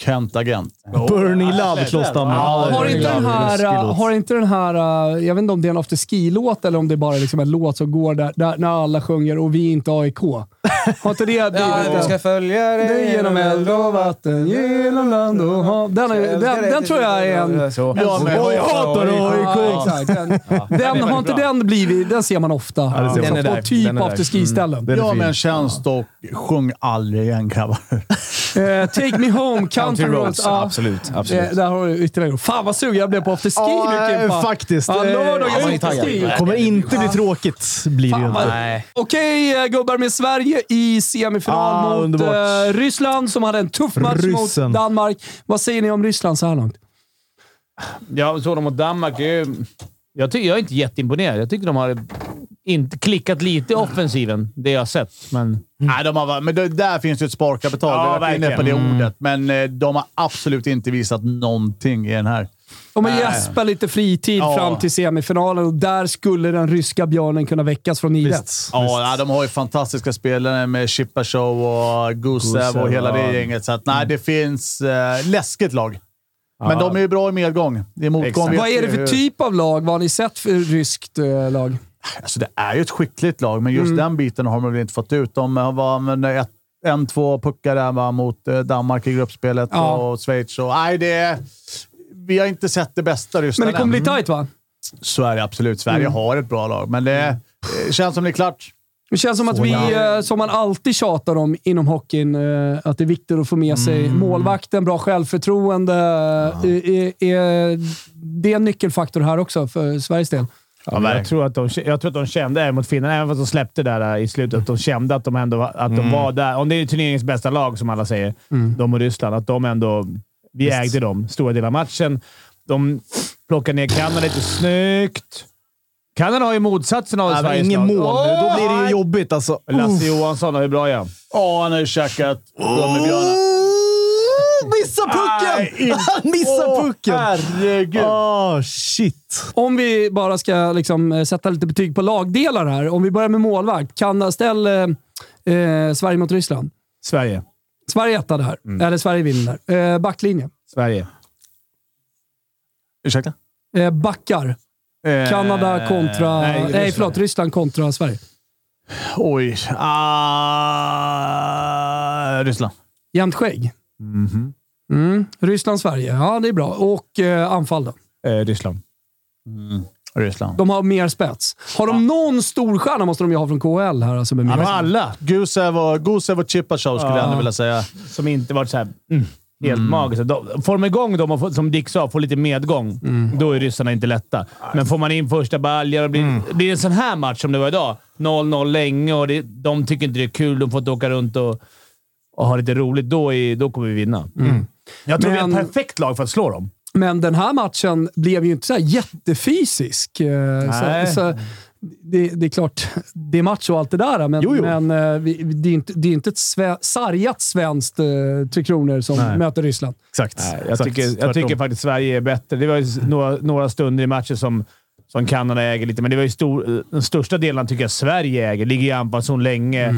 Kent Agent. Burning Love med. Ja, Har inte, den här, har inte den här, jag vet inte om det är en after ski-låt eller om det är bara liksom en låt som går där, där när alla sjunger och vi är inte AIK. Har inte det blivit... en- följa Det genom eld och vatten, genom land och hav. Den, är, den, den tror jag är en... Så. Ja, men- Oj, jag hatar AIK! Ja. Den, har inte den blivit... Den ser man ofta. det ser man. Den är på där. typ där. after ski-ställen. Den är Ja, men tjänst och sjung aldrig igen grabbar. Eh, Take Me Home, Country Roads. Ja. absolut. absolut. Eh, där har du ytterligare. Fan vad sugen jag blev på after ski Ja, nu eh, Kimpa. faktiskt. Ja, Eh, lördag ja, man är ute taggad. ski. Kommer inte bli tråkigt, blir det ju inte. Okej eh, gubbar med Sverige i semifinal Ah, mot underbart. eh, Ryssland som hade en tuff match Ryssen. mot Danmark. Vad säger ni om Ryssland så här långt? Ja, så de mot Danmark. Jag, tycker, jag är inte jätteimponerad. Jag tycker de har inte klickat lite i offensiven, det jag har sett. Men Nej, de har, men det, där finns ju ett sparkapital. Ja, vi har varit inne på det ordet. Men eh, de har absolut inte visat någonting i den här. Om man gäspar lite fritid Ja. fram till semifinalen och där skulle den ryska björnen kunna väckas från idet. Visst. Ja, de har ju fantastiska spelare med Chippa Show och Gusev och hela det gänget. Så att, nej, det finns eh, läskigt lag. Men Ja. de är ju bra i medgång. I motgång Vad är det för typ av lag? Vad har ni sett för ryskt eh, lag? Alltså, det är ju ett skickligt lag, men just Mm. den biten har man väl inte fått ut. De var men ett, en, två puckar där va, mot eh, Danmark i gruppspelet Ja. och Schweiz. Och, nej, det, vi har inte sett det bästa Ryssland Men det kommer bli tajt va? Så är det absolut. Sverige Mm. har ett bra lag, men det eh, känns som det är klart. Det känns som att vi, eh, som man alltid tjatar om inom hockeyn, eh, att det är viktigt att få med sig Mm. målvakten, bra självförtroende. Eh, är, är det är en nyckelfaktor här också för Sveriges del? Ja, men jag, tror att de, jag tror att de kände, även mot finnarna, även fast de släppte där i slutet, att de kände att de ändå att de var där. Om det är turneringens bästa lag, som alla säger, de och Ryssland, att de ändå... Vi ägde dem stora delar av matchen. De plockade ner Kanada lite snyggt. Kanada har ju motsatsen av men Sveriges ingen mål nu. Då blir det ju jobbigt alltså. Lasse Johansson, hur bra är han? Ja, han har ju käkat gummibjörnar. Missa pucken! Han missar pucken! herregud. Åh, shit. Om vi bara ska liksom eh, sätta lite betyg på lagdelar här. Om vi börjar med målvakt. Kan ställ eh, eh, Sverige mot Ryssland. Sverige. Sverige etta där. Mm. Eller Sverige vinner. Eh, backlinje. Sverige. Ursäkta? Eh, backar. Kanada kontra... nej, Nej, Ryssland. förlåt. Ryssland kontra Sverige. Oj. Ah, Ryssland. Jämnt skägg. Mhm. Mm. Ryssland-Sverige. Ja, det är bra. Och eh, anfall då? Eh, Ryssland. Ryssland. De har mer spets. Har de någon storstjärna måste de ju ha från KHL här. Alltså med har alla Gusev och, Gusev och Chipachov skulle jag ändå vilja säga. som inte varit så här, mm, helt magiskt. De, får de igång dem och som Dick sa, får lite medgång, då är ryssarna inte lätta. Men får man in första baljer och blir, blir det en sån här match som det var idag, 0-0 länge och det, de tycker inte det är kul, de får inte åka runt och, och ha lite roligt, då, är, då kommer vi vinna. Jag tror Men- vi är ett perfekt lag för att slå dem. Men den här matchen blev ju inte så här jättefysisk. Eh, Nej. Så, så det, det är klart, det är match och allt det där, men, Jo, jo. men eh, det, är inte, det är inte ett sve, sargat svenskt eh, Tre Kronor som Nej. möter Ryssland. Exakt. Nej, jag, Exakt. tycker, jag tycker faktiskt Sverige är bättre. Det var ju några, några stunder i matchen som, som Kanada äger lite, men det var ju stor, den största delen tycker jag Sverige äger. Ligger i anfallszon länge.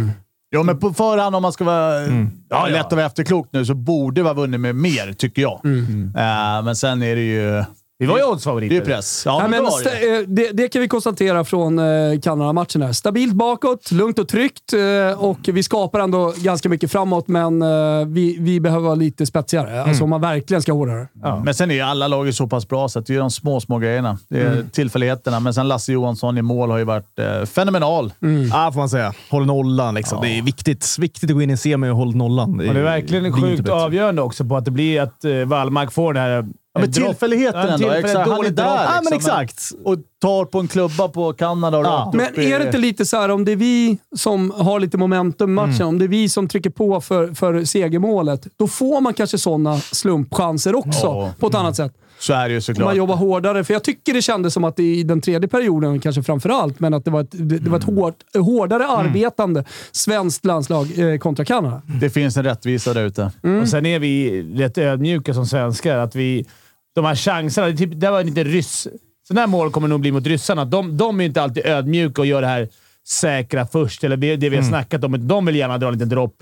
Ja, men på förhand, om man ska vara ja, Ja, lätt att vara efterklok nu, så borde vi ha vunnit med mer, tycker jag. Eh, men sen är det ju... Vi var ju Det är oddsfavoriter. press. Ja, Nej, men det det. eh, det, det kan vi konstatera från eh, Kanada-matchen. här. Stabilt bakåt, lugnt och tryggt eh, och vi skapar ändå ganska mycket framåt, men eh, vi, vi behöver vara lite spetsigare. Alltså om man verkligen ska hårdare. Men sen är ju alla lag så pass bra, så att det är de små, små grejerna. Det är tillfälligheterna. Men sen Lasse Johansson i mål har ju varit eh, fenomenal. Ja, får man säga. Håll nollan liksom. Det är viktigt, viktigt att gå in i en semi och hålla nollan. Och det är verkligen inte sjukt bättre. avgörande också på att det blir att uh, Wallmark får det här... Ja, men tillfälligheten ändå. Exakt, han är där. dåligt Ja, men liksom. exakt. Och tar på en klubba på Kanada och rakt Men är det inte lite så här, om det är vi som har lite momentum i matchen, om det är vi som trycker på för, för segermålet, då får man kanske sådana slumpchanser också Ja. på ett annat sätt. Så är det ju Om såklart. man jobbar hårdare. För jag tycker det kändes som att i den tredje perioden, kanske framför allt, men att det var ett, det, det var ett hårt, hårdare arbetande svenskt landslag eh, kontra Kanada. Det finns en rättvisa där ute. Och sen är vi rätt ödmjuka som svenskar. Att vi, de här chanserna, det, är typ, det var lite ryss... Sådana här mål kommer nog bli mot ryssarna. De, de är inte alltid ödmjuka och gör det här säkra först, eller det, det vi har snackat om. De vill gärna dra en liten dropp.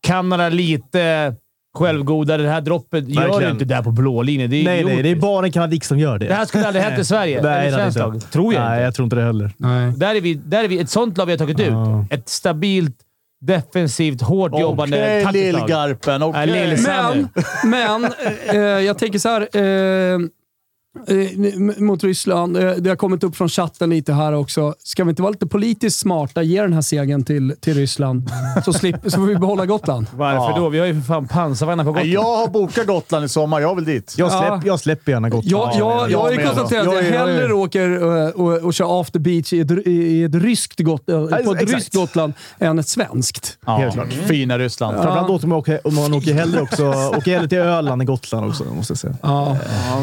Kanada lite självgodare. Det här droppet gör Verkligen. du inte där på blå linjen. Det är Nej, nej. Det är bara en kanadick som gör det. Det här skulle aldrig hänt i Sverige. Nej, eller svenskt lag. Tror jag Nej, inte. jag tror inte det heller. Där är, vi, där är vi ett sånt lag vi har tagit ut. Ett stabilt, defensivt, hårt jobbande Okej, taktiskt lag. Lillgarpen. Okej. Nej, Lill- Men, men eh, jag tänker så här. Eh, mot Ryssland. Eh, Det har kommit upp från chatten lite här också. Ska vi inte vara lite politiskt smarta? Ge den här segern till, till Ryssland, så, slip, så får vi behålla Gotland. Varför Ja. då? Vi har ju för fan pansarvagnar på Gotland. Jag har bokat Gotland i sommar. Jag vill dit. Jag, Ja. släpp, jag släpper gärna Gotland. Jag, jag, jag har ju konstaterat att jag hellre åker och, och, och kör after beach i ett, i ett, ryskt, got, på ett exakt. ryskt Gotland än ett svenskt. Ja, Helt klart. Fina Ryssland. Framförallt åker man, åker, om man åker hellre, också, åker hellre till Öland än Gotland också, måste jag säga. Ja.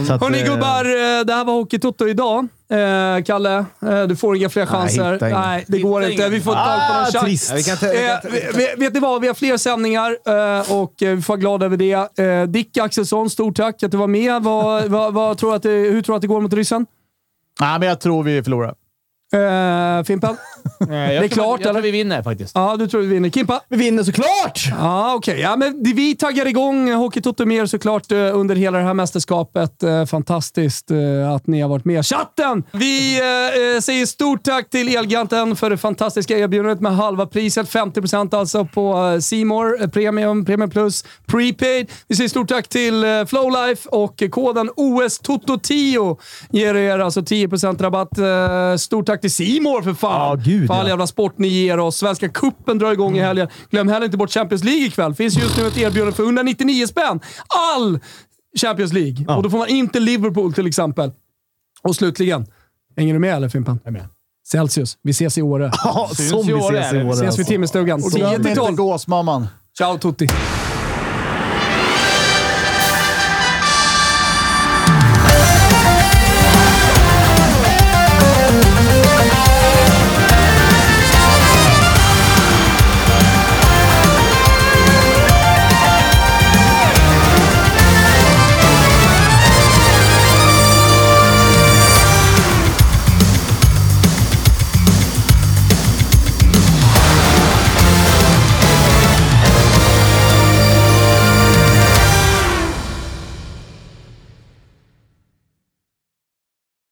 Så att, Hörni eh, gubbar, eh, det här var Hockeytoto idag. Eh, Kalle, eh, du får inga fler chanser. ingen. Nej, det går inte. ingen. Vi får inte tag på någon Ah, chans. trist. Ja, Eh, vet ni vad? Vi har fler sändningar eh, och vi får vara glada över det. Eh, Dick Axelsson, stort tack att du var med. Vad, vad, vad tror du att det, hur tror du att det går mot ryssen? Nej, men jag tror vi förlorar. Eh, Fimpen? det är klart, jag eller? tror vi vinner faktiskt. Ja, du tror vi vinner. Kimpa? Vi vinner såklart! Ja, okej. Ja, men vi taggar igång Hockeytoto mer såklart eh, under hela det här mästerskapet. Eh, Fantastiskt eh, att ni har varit med. Chatten! Vi eh, eh, säger stort tack till Elgiganten för det fantastiska erbjudandet med halva priset. 50% alltså på eh, eh, Premium, Premium Plus, Prepaid. Vi säger stort tack till eh, Flowlife och koden OS-TOTO10 ger er alltså 10% rabatt. Eh, Stort tack till C-more för fan! Ja, gud, för all ja. jävla sport ni ger oss. Svenska kuppen drar igång i helgen. Glöm heller inte bort Champions League ikväll. finns just nu ett erbjudande för 199 spänn. All Champions League. Och då får man inte Liverpool till exempel. Och slutligen, hänger du med eller Fimpen? Jag är med. Celsius. Vi ses i Åre. Ja, som vi år, ses i eller? år. Ses vid alltså. timmerstugan. Och glöm 10 till inte 12. gåsmamman. Ciao tutti!